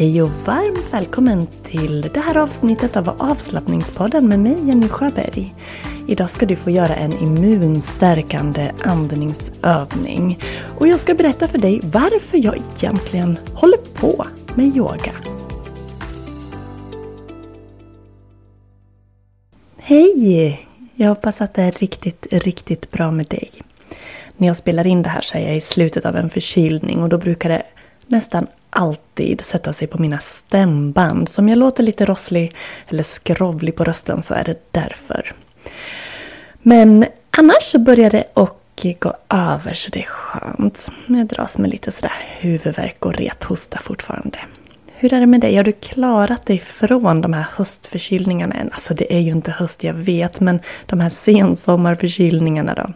Hej och varmt välkommen till det här avsnittet av Avslappningspodden med mig Jenny Sjöberg. Idag ska du få göra en immunstärkande andningsövning. Och jag ska berätta för dig varför jag egentligen håller på med yoga. Hej! Jag hoppas att det är riktigt, riktigt bra med dig. När jag spelar in det här så är jag i slutet av en förkylning och då brukar det nästan alltid sätta sig på mina stämband. Så om jag låter lite rosslig eller skrovlig på rösten så är det därför. Men annars så börjar det och gå över så det är skönt. Jag dras med lite sådär huvudvärk och rethosta fortfarande. Hur är det med dig? Har du klarat dig från de här höstförkylningarna än? Alltså det är ju inte höst, jag vet, men de här sensommarförkylningarna då?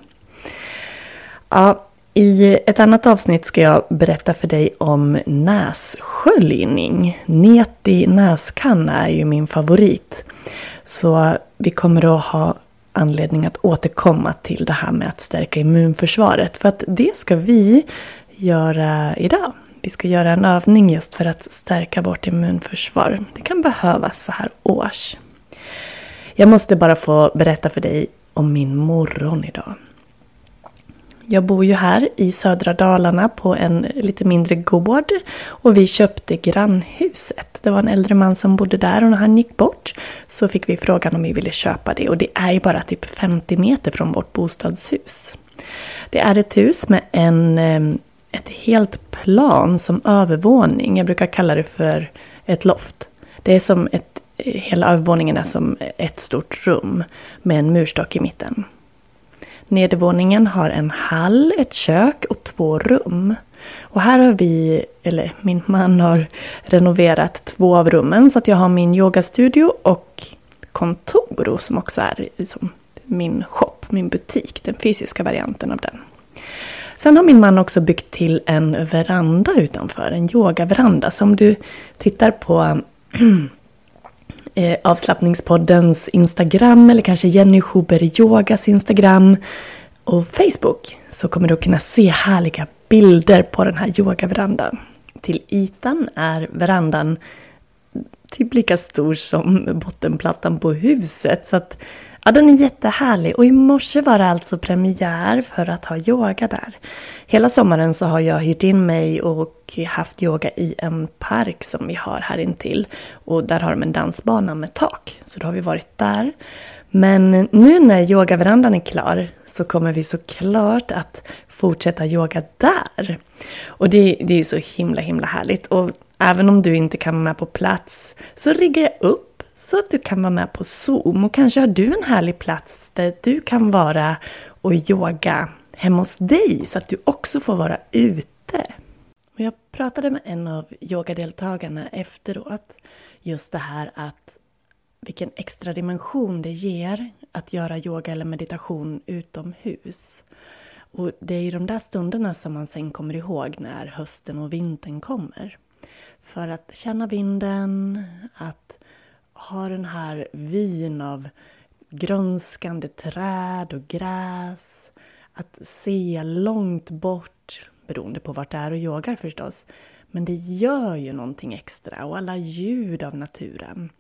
Ja, i ett annat avsnitt ska jag berätta för dig om nässköljning. Neti näskanna är ju min favorit. Så vi kommer att ha anledning att återkomma till det här med att stärka immunförsvaret. För att det ska vi göra idag. Vi ska göra en övning just för att stärka vårt immunförsvar. Det kan behövas så här års. Jag måste bara få berätta för dig om min morgon idag. Jag bor ju här i södra Dalarna på en lite mindre gård och vi köpte grannhuset. Det var en äldre man som bodde där och när han gick bort så fick vi frågan om vi ville köpa det och det är ju bara typ 50 meter från vårt bostadshus. Det är ett hus med en, ehm, ett helt plan som övervåning. Jag brukar kalla det för ett loft. Det är som ett, eh, hela övervåningen är som ett stort rum med en murstock i mitten. Nedervåningen har en hall, ett kök och två rum. Och här har vi, eller min man har renoverat två av rummen så att jag har min yogastudio och kontor som också är liksom min shop, min butik, den fysiska varianten av den. Sen har min man också byggt till en veranda utanför, en yogaveranda. Så om du tittar på eh, avslappningspoddens Instagram eller kanske Jenny Schuber Yogas Instagram och Facebook så kommer du att kunna se härliga bilder på den här yogaverandan. Till ytan är verandan typ lika stor som bottenplattan på huset. Så att, ja, den är jättehärlig. Och i morse var det alltså premiär för att ha yoga där. Hela sommaren så har jag hyrt in mig och haft yoga i en park som vi har här intill. Och där har de en dansbana med tak. Så då har vi varit där. Men nu när yogaverandan är klar så kommer vi såklart att fortsätta yoga där. Och det, det är så himla himla härligt. Och även om du inte kan vara med på plats så riggar jag upp så att du kan vara med på Zoom. Och kanske har du en härlig plats där du kan vara och yoga hemma hos dig så att du också får vara ute. Jag pratade med en av yogadeltagarna efteråt. Just det här att vilken extra dimension det ger att göra yoga eller meditation utomhus. Och det är ju de där stunderna som man sen kommer ihåg när hösten och vintern kommer. För att känna vinden, att ha den här vyn av grönskande träd och gräs. Att se långt bort, beroende på vart det är och yogar förstås. Men det gör ju någonting extra och alla ljud av naturen.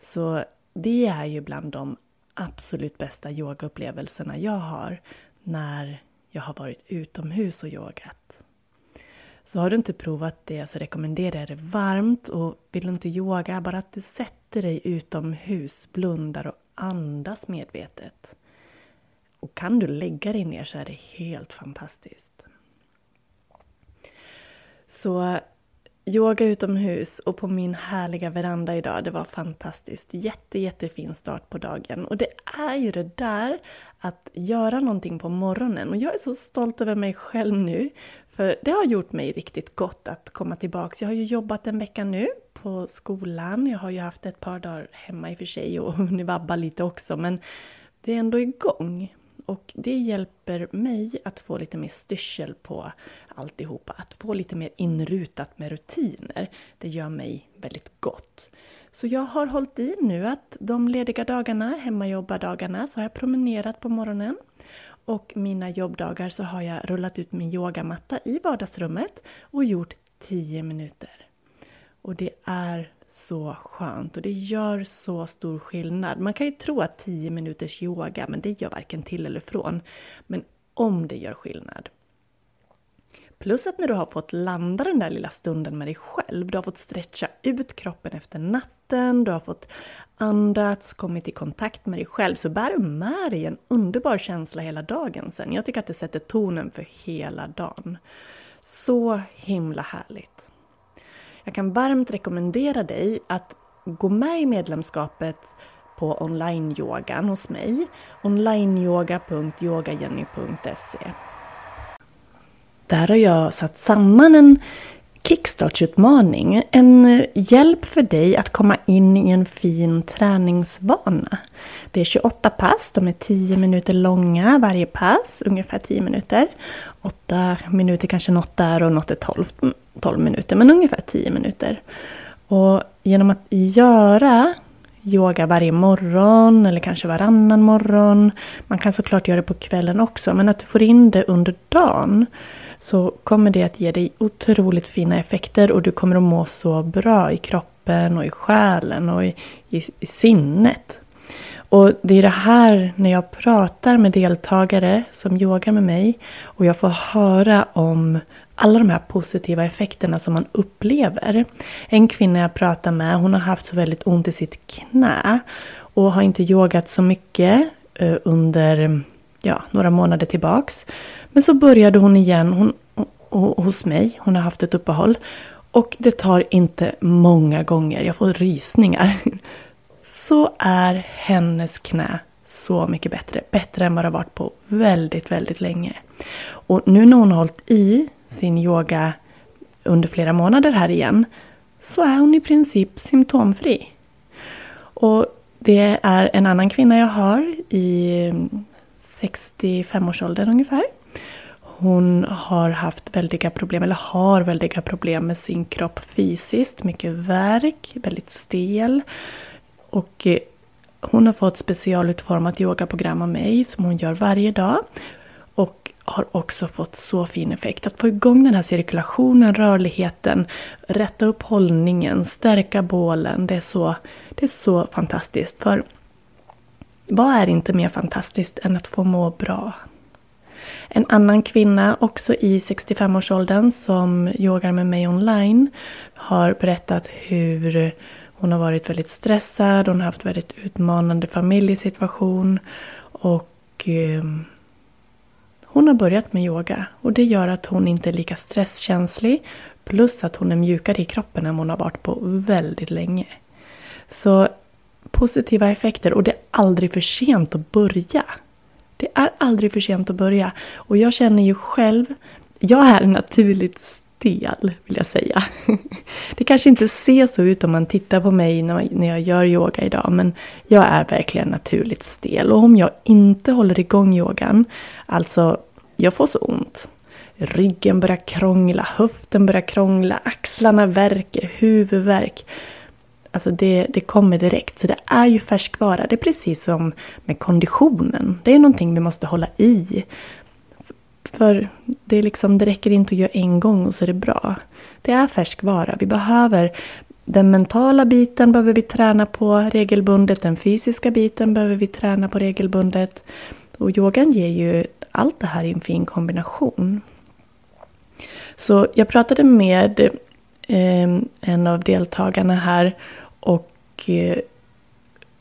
Så det är ju bland de absolut bästa yogaupplevelserna jag har när jag har varit utomhus och yogat. Så har du inte provat det så rekommenderar jag det varmt och vill du inte yoga, bara att du sätter Sätter dig utomhus, blundar och andas medvetet. Och kan du lägga dig ner så är det helt fantastiskt. Så yoga utomhus och på min härliga veranda idag. Det var fantastiskt. Jätte, jättefin start på dagen. Och det är ju det där att göra någonting på morgonen. Och jag är så stolt över mig själv nu. För det har gjort mig riktigt gott att komma tillbaks. Jag har ju jobbat en vecka nu på skolan. Jag har ju haft ett par dagar hemma i och för sig och hunnit vabba lite också. Men det är ändå igång och det hjälper mig att få lite mer styrsel på alltihopa. Att få lite mer inrutat med rutiner. Det gör mig väldigt gott. Så jag har hållit i nu att de lediga dagarna, hemmajobbardagarna, så har jag promenerat på morgonen. Och mina jobbdagar så har jag rullat ut min yogamatta i vardagsrummet och gjort 10 minuter. Och det är så skönt och det gör så stor skillnad. Man kan ju tro att 10 minuters yoga, men det gör varken till eller från. Men om det gör skillnad. Plus att när du har fått landa den där lilla stunden med dig själv, du har fått stretcha ut kroppen efter natten, du har fått andats, kommit i kontakt med dig själv, så bär du med dig en underbar känsla hela dagen sen. Jag tycker att det sätter tonen för hela dagen. Så himla härligt! Jag kan varmt rekommendera dig att gå med i medlemskapet på online-yogan hos mig. onlineyoga.yogajenny.se Där har jag satt samman en kickstartsutmaning. En eh, hjälp för dig att komma in i en fin träningsvana. Det är 28 pass, de är 10 minuter långa varje pass, ungefär 10 minuter. 8 minuter kanske något där och något är 12, 12 mm, minuter, men ungefär 10 minuter. Och genom att göra yoga varje morgon eller kanske varannan morgon. Man kan såklart göra det på kvällen också, men att du får in det under dagen så kommer det att ge dig otroligt fina effekter och du kommer att må så bra i kroppen och i själen och i, i, i sinnet. Och det är det här när jag pratar med deltagare som yogar med mig och jag får höra om alla de här positiva effekterna som man upplever. En kvinna jag pratar med, hon har haft så väldigt ont i sitt knä och har inte yogat så mycket eh, under ja, några månader tillbaks. Men så började hon igen hon, hos mig, hon har haft ett uppehåll. Och det tar inte många gånger, jag får rysningar. Så är hennes knä så mycket bättre. Bättre än vad det har varit på väldigt, väldigt länge. Och nu när hon har hållit i sin yoga under flera månader här igen så är hon i princip symptomfri. Och det är en annan kvinna jag har i 65-årsåldern ungefär. Hon har haft väldiga problem, eller har väldiga problem med sin kropp fysiskt. Mycket värk, väldigt stel. Och eh, hon har fått specialutformat yogaprogram av mig som hon gör varje dag. Och har också fått så fin effekt. Att få igång den här cirkulationen, rörligheten, rätta upp hållningen, stärka bålen. Det är så, det är så fantastiskt. För vad är inte mer fantastiskt än att få må bra? En annan kvinna, också i 65-årsåldern, som yogar med mig online, har berättat hur hon har varit väldigt stressad, hon har haft väldigt utmanande familjesituation och eh, hon har börjat med yoga och det gör att hon inte är lika stresskänslig plus att hon är mjukare i kroppen än hon har varit på väldigt länge. Så positiva effekter och det är aldrig för sent att börja. Det är aldrig för sent att börja. Och jag känner ju själv, jag är naturligt stel vill jag säga. Det kanske inte ser så ut om man tittar på mig när jag gör yoga idag, men jag är verkligen naturligt stel. Och om jag inte håller igång yogan, alltså jag får så ont. Ryggen börjar krångla, höften börjar krångla, axlarna värker, huvudvärk. Alltså det, det kommer direkt. Så det är ju färskvara. Det är precis som med konditionen. Det är någonting vi måste hålla i. För det, är liksom, det räcker inte att göra en gång och så är det bra. Det är färskvara. Vi behöver den mentala biten behöver vi träna på regelbundet. Den fysiska biten behöver vi träna på regelbundet. Och yogan ger ju allt det här i en fin kombination. Så jag pratade med eh, en av deltagarna här och eh,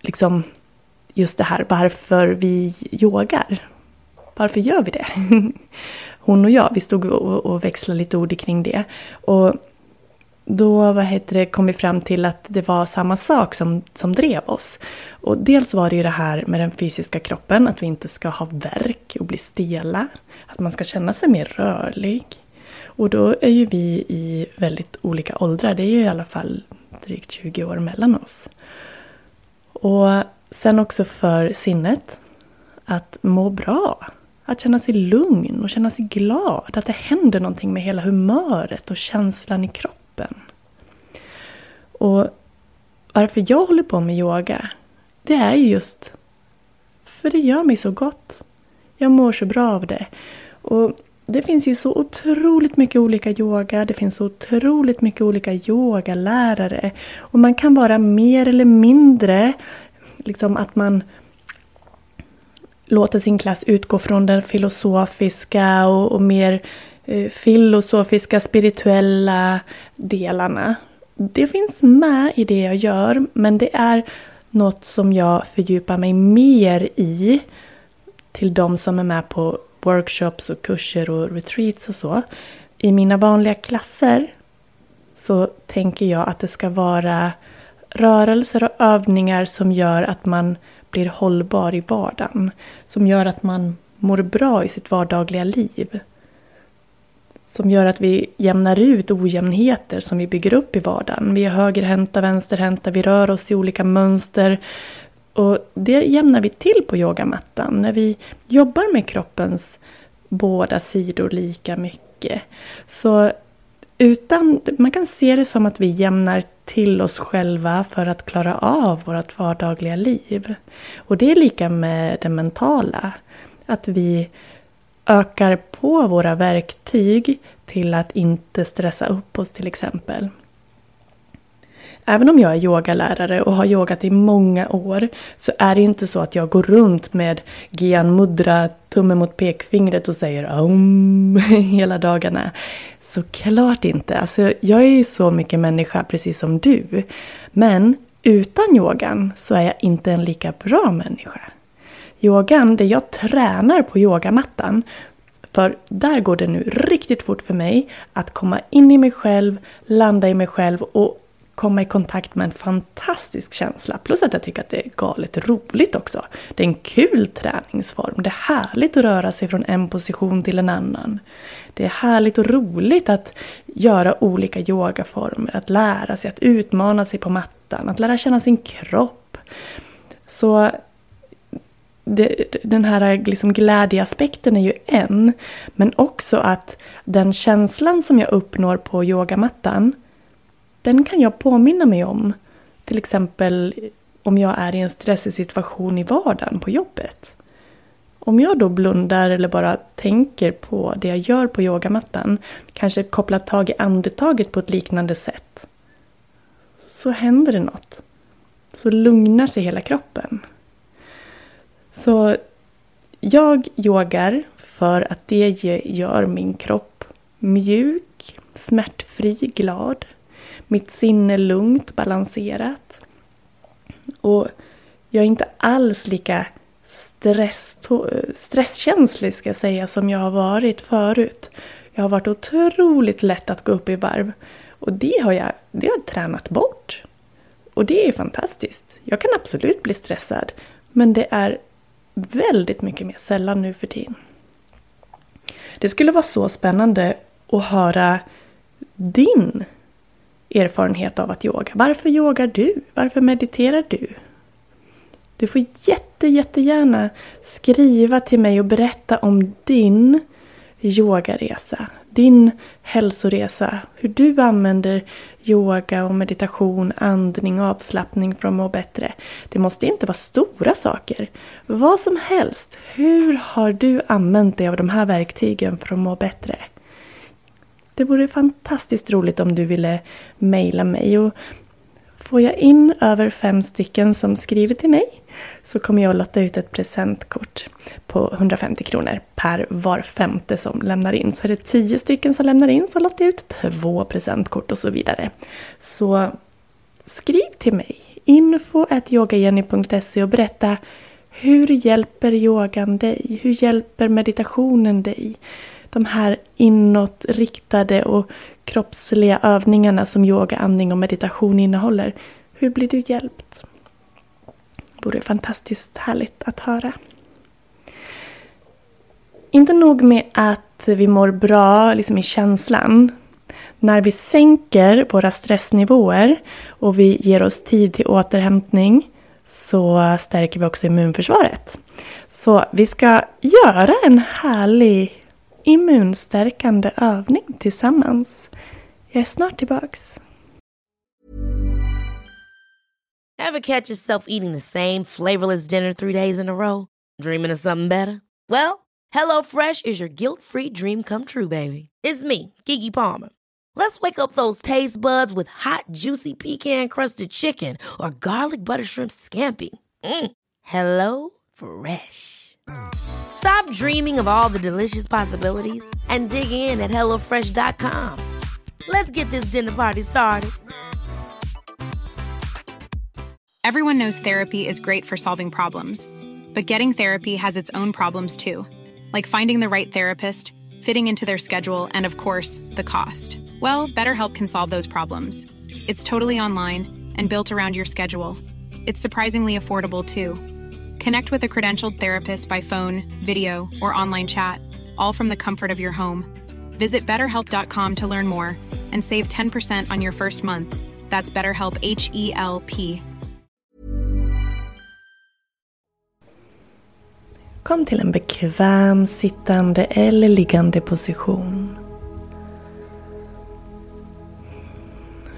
liksom just det här varför vi yogar. Varför gör vi det? Hon och jag, vi stod och, och växlade lite ord kring det. Och då vad heter det, kom vi fram till att det var samma sak som, som drev oss. Och dels var det ju det här med den fysiska kroppen, att vi inte ska ha värk och bli stela. Att man ska känna sig mer rörlig. Och då är ju vi i väldigt olika åldrar, det är ju i alla fall drygt 20 år mellan oss. Och sen också för sinnet, att må bra. Att känna sig lugn och känna sig glad. Att det händer någonting med hela humöret och känslan i kroppen. Och varför jag håller på med yoga, det är just för det gör mig så gott. Jag mår så bra av det. Och det finns ju så otroligt mycket olika yoga, det finns så otroligt mycket olika yogalärare. Och man kan vara mer eller mindre, liksom att man låter sin klass utgå från den filosofiska och, och mer eh, filosofiska, spirituella delarna. Det finns med i det jag gör, men det är något som jag fördjupar mig mer i till de som är med på workshops och kurser och retreats och så. I mina vanliga klasser så tänker jag att det ska vara rörelser och övningar som gör att man blir hållbar i vardagen. Som gör att man mår bra i sitt vardagliga liv. Som gör att vi jämnar ut ojämnheter som vi bygger upp i vardagen. Vi är högerhänta, vänsterhänta, vi rör oss i olika mönster. Och det jämnar vi till på yogamattan när vi jobbar med kroppens båda sidor lika mycket. Så utan, man kan se det som att vi jämnar till oss själva för att klara av vårt vardagliga liv. Och det är lika med det mentala. Att vi ökar på våra verktyg till att inte stressa upp oss till exempel. Även om jag är yogalärare och har yogat i många år så är det inte så att jag går runt med Gian Mudra, tummen mot pekfingret och säger om hela dagarna. Såklart inte. Alltså, jag är ju så mycket människa precis som du. Men utan yogan så är jag inte en lika bra människa. Yogan, det jag tränar på yogamattan, för där går det nu riktigt fort för mig att komma in i mig själv, landa i mig själv och komma i kontakt med en fantastisk känsla. Plus att jag tycker att det är galet roligt också. Det är en kul träningsform. Det är härligt att röra sig från en position till en annan. Det är härligt och roligt att göra olika yogaformer. Att lära sig att utmana sig på mattan. Att lära känna sin kropp. Så det, den här liksom glädjeaspekten är ju en. Men också att den känslan som jag uppnår på yogamattan den kan jag påminna mig om. Till exempel om jag är i en stressig situation i vardagen på jobbet. Om jag då blundar eller bara tänker på det jag gör på yogamattan, kanske kopplar tag i andetaget på ett liknande sätt, så händer det något. Så lugnar sig hela kroppen. Så jag yogar för att det gör min kropp mjuk, smärtfri, glad. Mitt sinne lugnt, balanserat. Och jag är inte alls lika stress, stresskänslig ska jag säga som jag har varit förut. Jag har varit otroligt lätt att gå upp i varv. Och det har jag, det har jag tränat bort. Och det är fantastiskt. Jag kan absolut bli stressad. Men det är väldigt mycket mer sällan nu för tiden. Det skulle vara så spännande att höra din erfarenhet av att yoga. Varför yogar du? Varför mediterar du? Du får jätte, jättegärna skriva till mig och berätta om din yogaresa, din hälsoresa, hur du använder yoga och meditation, andning och avslappning för att må bättre. Det måste inte vara stora saker. Vad som helst. Hur har du använt dig av de här verktygen för att må bättre? Det vore fantastiskt roligt om du ville mejla mig. Och får jag in över fem stycken som skriver till mig så kommer jag att lotta ut ett presentkort på 150 kronor per var femte som lämnar in. Så är det tio stycken som lämnar in så lottar jag ut två presentkort och så vidare. Så skriv till mig, info.yogajenny.se och berätta hur hjälper yogan dig? Hur hjälper meditationen dig? De här inåtriktade och kroppsliga övningarna som yoga, andning och meditation innehåller. Hur blir du hjälpt? Det vore fantastiskt härligt att höra. Inte nog med att vi mår bra liksom i känslan. När vi sänker våra stressnivåer och vi ger oss tid till återhämtning så stärker vi också immunförsvaret. Så vi ska göra en härlig immunstärkande övning tillsammans. Jag är snart tillbaks. Have catch yourself eating the same flavorless dinner three days in a row? Dreaming of something better? Well, hello fresh is your guilt free dream come true baby. It's me, Gigi Palmer. Let's wake up those taste buds with hot juicy pecan crusted chicken or garlic butter shrimp scampi. Mm. Hello Fresh. Stop dreaming of all the delicious possibilities and dig in at HelloFresh.com. Let's get this dinner party started. Everyone knows therapy is great for solving problems, but getting therapy has its own problems too, like finding the right therapist, fitting into their schedule, and of course, the cost. Well, BetterHelp can solve those problems. It's totally online and built around your schedule. It's surprisingly affordable too. Connect with a credentialed therapist by phone, video, or online chat, all from the comfort of your home. Visit betterhelp.com to learn more and save 10% on your first month. That's BetterHelp H E L P. Kom till en bekväm sittande eller liggande position.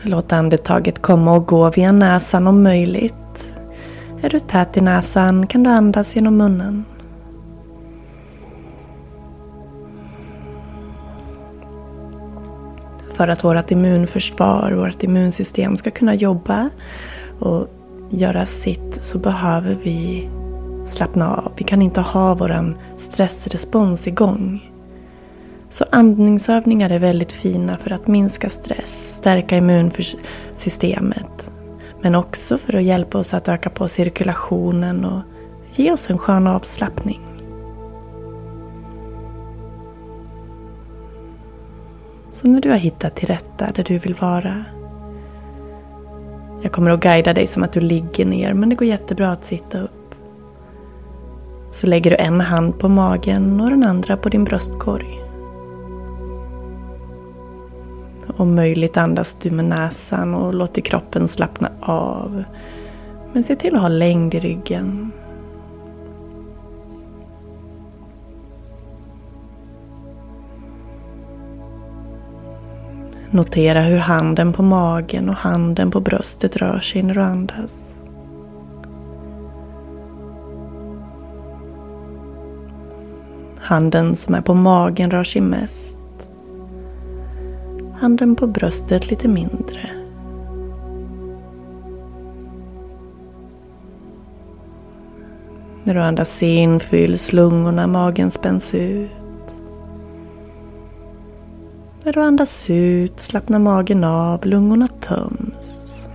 Låt andetaget komma och gå via näsan om möjligt. Är du tät i näsan kan du andas genom munnen. För att vårt immunförsvar, vårt immunsystem ska kunna jobba och göra sitt så behöver vi slappna av. Vi kan inte ha vår stressrespons igång. Så andningsövningar är väldigt fina för att minska stress, stärka immunsystemet. Men också för att hjälpa oss att öka på cirkulationen och ge oss en skön avslappning. Så när du har hittat till rätta där du vill vara. Jag kommer att guida dig som att du ligger ner men det går jättebra att sitta upp. Så lägger du en hand på magen och den andra på din bröstkorg. Om möjligt andas du med näsan och låter kroppen slappna av. Men se till att ha längd i ryggen. Notera hur handen på magen och handen på bröstet rör sig när du andas. Handen som är på magen rör sig mest. Handen på bröstet lite mindre. När du andas in fylls lungorna, magen spänns ut. När du andas ut slappnar magen av, lungorna töms.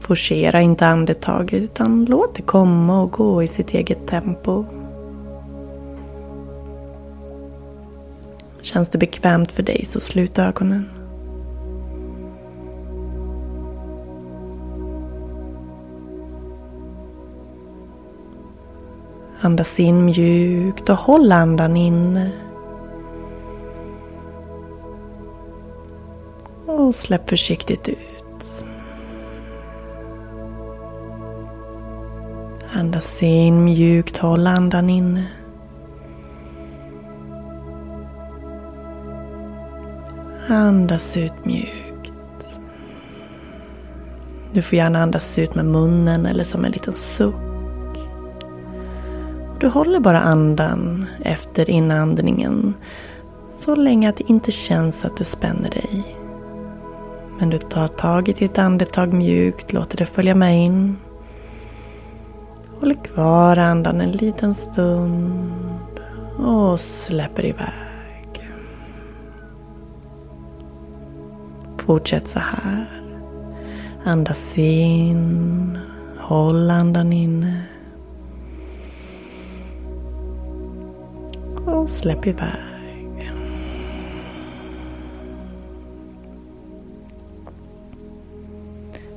Forcera inte andetaget utan låt det komma och gå i sitt eget tempo. Känns det bekvämt för dig så slut ögonen. Andas in mjukt och håll andan inne. Och släpp försiktigt ut. Andas in mjukt, håll andan inne. Andas ut mjukt. Du får gärna andas ut med munnen eller som en liten suck. Du håller bara andan efter inandningen så länge att det inte känns att du spänner dig. Men du tar tag i ditt andetag mjukt, låter det följa med in. Håller kvar andan en liten stund och släpper iväg. Fortsätt så här. Andas in. Håll andan inne. Och släpp iväg.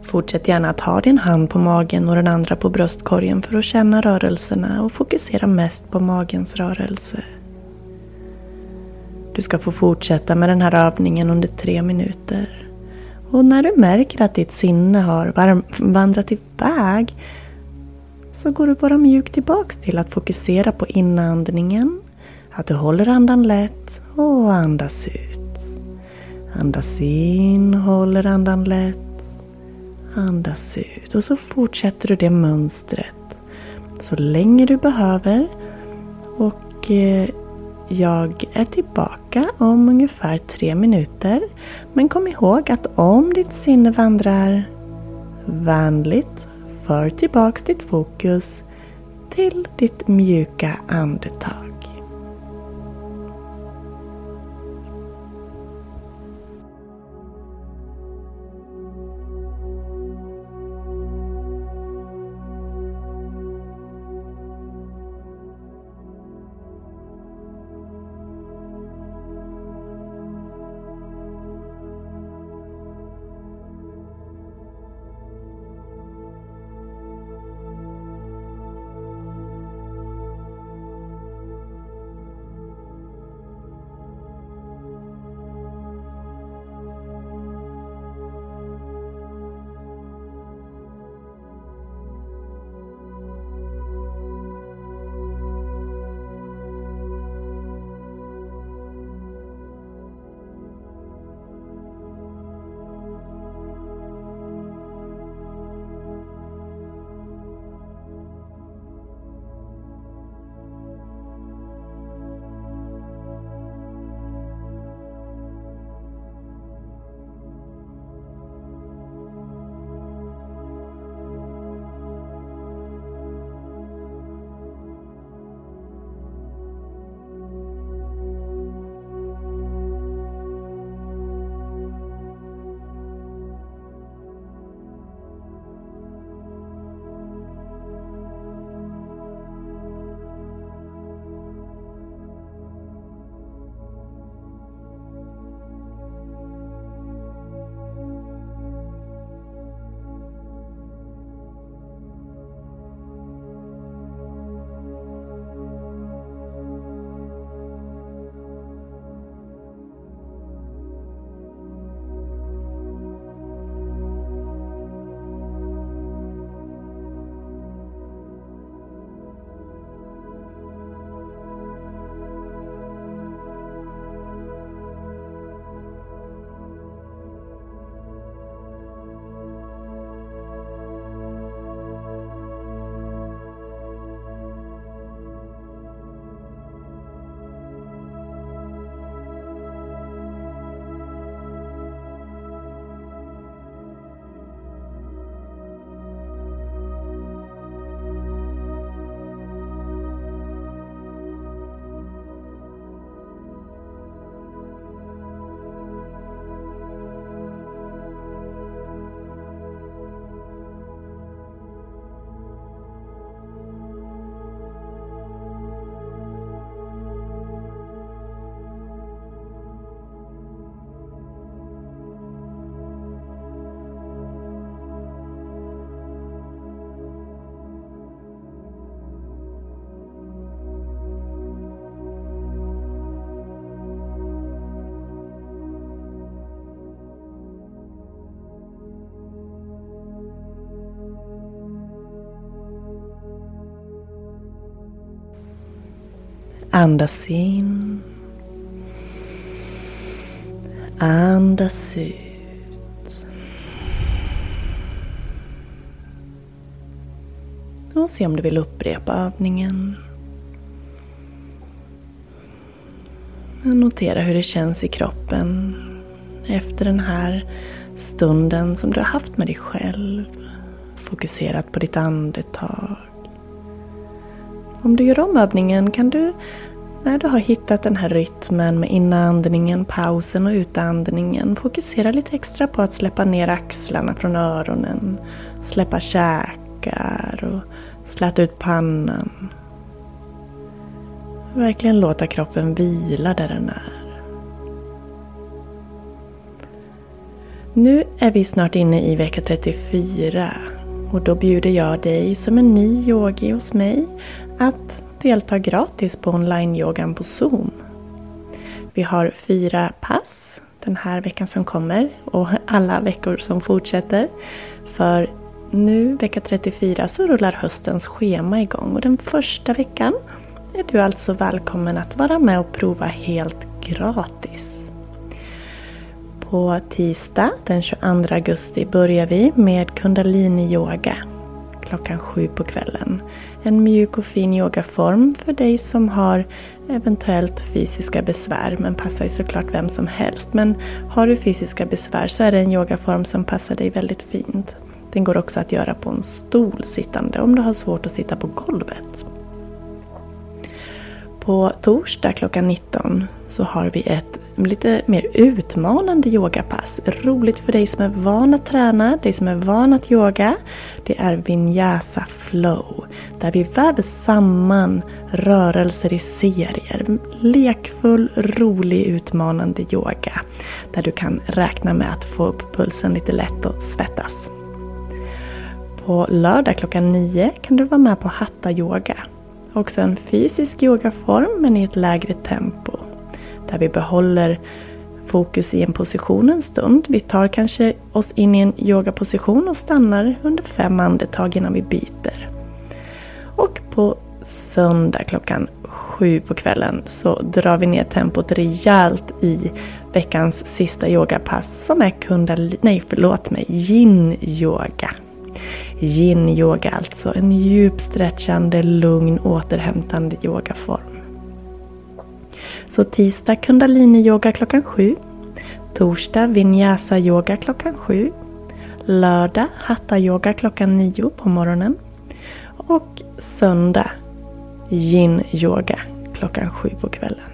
Fortsätt gärna att ha din hand på magen och den andra på bröstkorgen för att känna rörelserna och fokusera mest på magens rörelse. Du ska få fortsätta med den här övningen under tre minuter. Och när du märker att ditt sinne har vandrat iväg så går du bara mjukt tillbaks till att fokusera på inandningen, att du håller andan lätt och andas ut. Andas in, håller andan lätt, andas ut och så fortsätter du det mönstret så länge du behöver. Och eh, jag är tillbaka om ungefär tre minuter. Men kom ihåg att om ditt sinne vandrar vänligt, för tillbaks ditt fokus till ditt mjuka andetag. Andas in. Andas ut. Och se om du vill upprepa övningen. Notera hur det känns i kroppen efter den här stunden som du har haft med dig själv. Fokuserat på ditt andetag. Om du gör om övningen kan du, när du har hittat den här rytmen med inandningen, pausen och utandningen, fokusera lite extra på att släppa ner axlarna från öronen, släppa käkar och släta ut pannan. Verkligen låta kroppen vila där den är. Nu är vi snart inne i vecka 34 och då bjuder jag dig som en ny yogi hos mig att delta gratis på online-yogan på Zoom. Vi har fyra pass den här veckan som kommer och alla veckor som fortsätter. För nu, vecka 34, så rullar höstens schema igång och den första veckan är du alltså välkommen att vara med och prova helt gratis. På tisdag den 22 augusti börjar vi med kundalini-yoga klockan sju på kvällen. En mjuk och fin yogaform för dig som har eventuellt fysiska besvär men passar ju såklart vem som helst. Men har du fysiska besvär så är det en yogaform som passar dig väldigt fint. Den går också att göra på en stol sittande om du har svårt att sitta på golvet. På torsdag klockan 19 så har vi ett lite mer utmanande yogapass. Roligt för dig som är van att träna, dig som är van att yoga. Det är Vinyasa Flow. Där vi väver samman rörelser i serier. Lekfull, rolig, utmanande yoga. Där du kan räkna med att få upp pulsen lite lätt och svettas. På lördag klockan 9 kan du vara med på Hatta Yoga. Också en fysisk yogaform men i ett lägre tempo. Där vi behåller fokus i en position en stund. Vi tar kanske oss in i en yogaposition och stannar under fem andetag innan vi byter. Och på söndag klockan sju på kvällen så drar vi ner tempot rejält i veckans sista yogapass som är kundal... Nej, förlåt mig, yin-yoga. Yin-yoga alltså, en djupstretchande, lugn, återhämtande yogaform. Så tisdag kundalini-yoga klockan sju. Torsdag vinyasa-yoga klockan sju. Lördag hatta-yoga klockan nio på morgonen. Och söndag yin-yoga klockan sju på kvällen.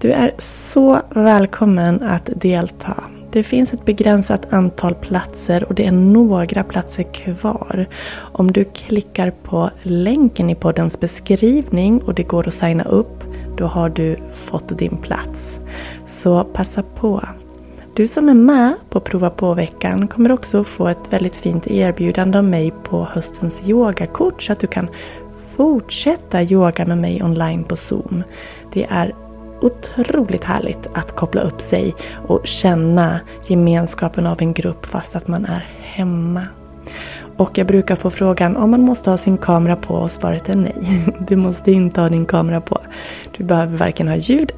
Du är så välkommen att delta. Det finns ett begränsat antal platser och det är några platser kvar. Om du klickar på länken i poddens beskrivning och det går att signa upp, då har du fått din plats. Så passa på. Du som är med på Prova på-veckan kommer också få ett väldigt fint erbjudande av mig på höstens yogakort så att du kan fortsätta yoga med mig online på Zoom. Det är otroligt härligt att koppla upp sig och känna gemenskapen av en grupp fast att man är hemma. Och jag brukar få frågan om man måste ha sin kamera på och svaret är nej. Du måste inte ha din kamera på. Du behöver varken ha ljud,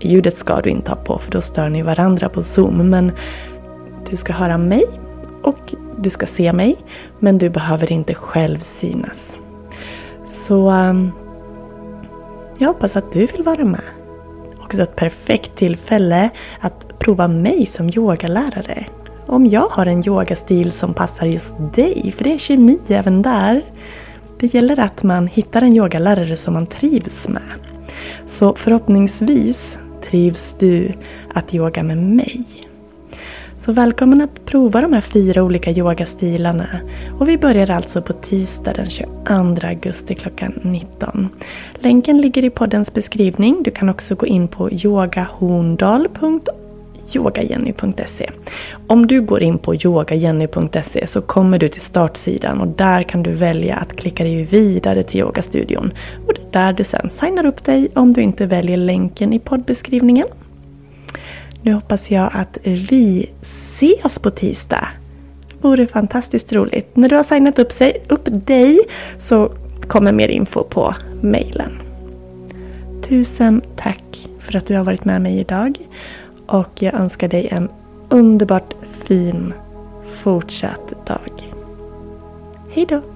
ljudet ska du inte ha på för då stör ni varandra på zoom. Men du ska höra mig och du ska se mig. Men du behöver inte själv synas. Så ehm, jag hoppas att du vill vara med också ett perfekt tillfälle att prova mig som yogalärare. Om jag har en yogastil som passar just dig, för det är kemi även där. Det gäller att man hittar en yogalärare som man trivs med. Så förhoppningsvis trivs du att yoga med mig. Så välkommen att prova de här fyra olika yogastilarna. Och vi börjar alltså på tisdag den 22 augusti klockan 19. Länken ligger i poddens beskrivning. Du kan också gå in på yogahorndal.yogajenny.se Om du går in på yogajenny.se så kommer du till startsidan och där kan du välja att klicka dig vidare till yogastudion. Och det är där du sen signar upp dig om du inte väljer länken i poddbeskrivningen. Nu hoppas jag att vi ses på tisdag. Det vore fantastiskt roligt. När du har signat upp, sig, upp dig så kommer mer info på mejlen. Tusen tack för att du har varit med mig idag. Och jag önskar dig en underbart fin fortsatt dag. Hejdå!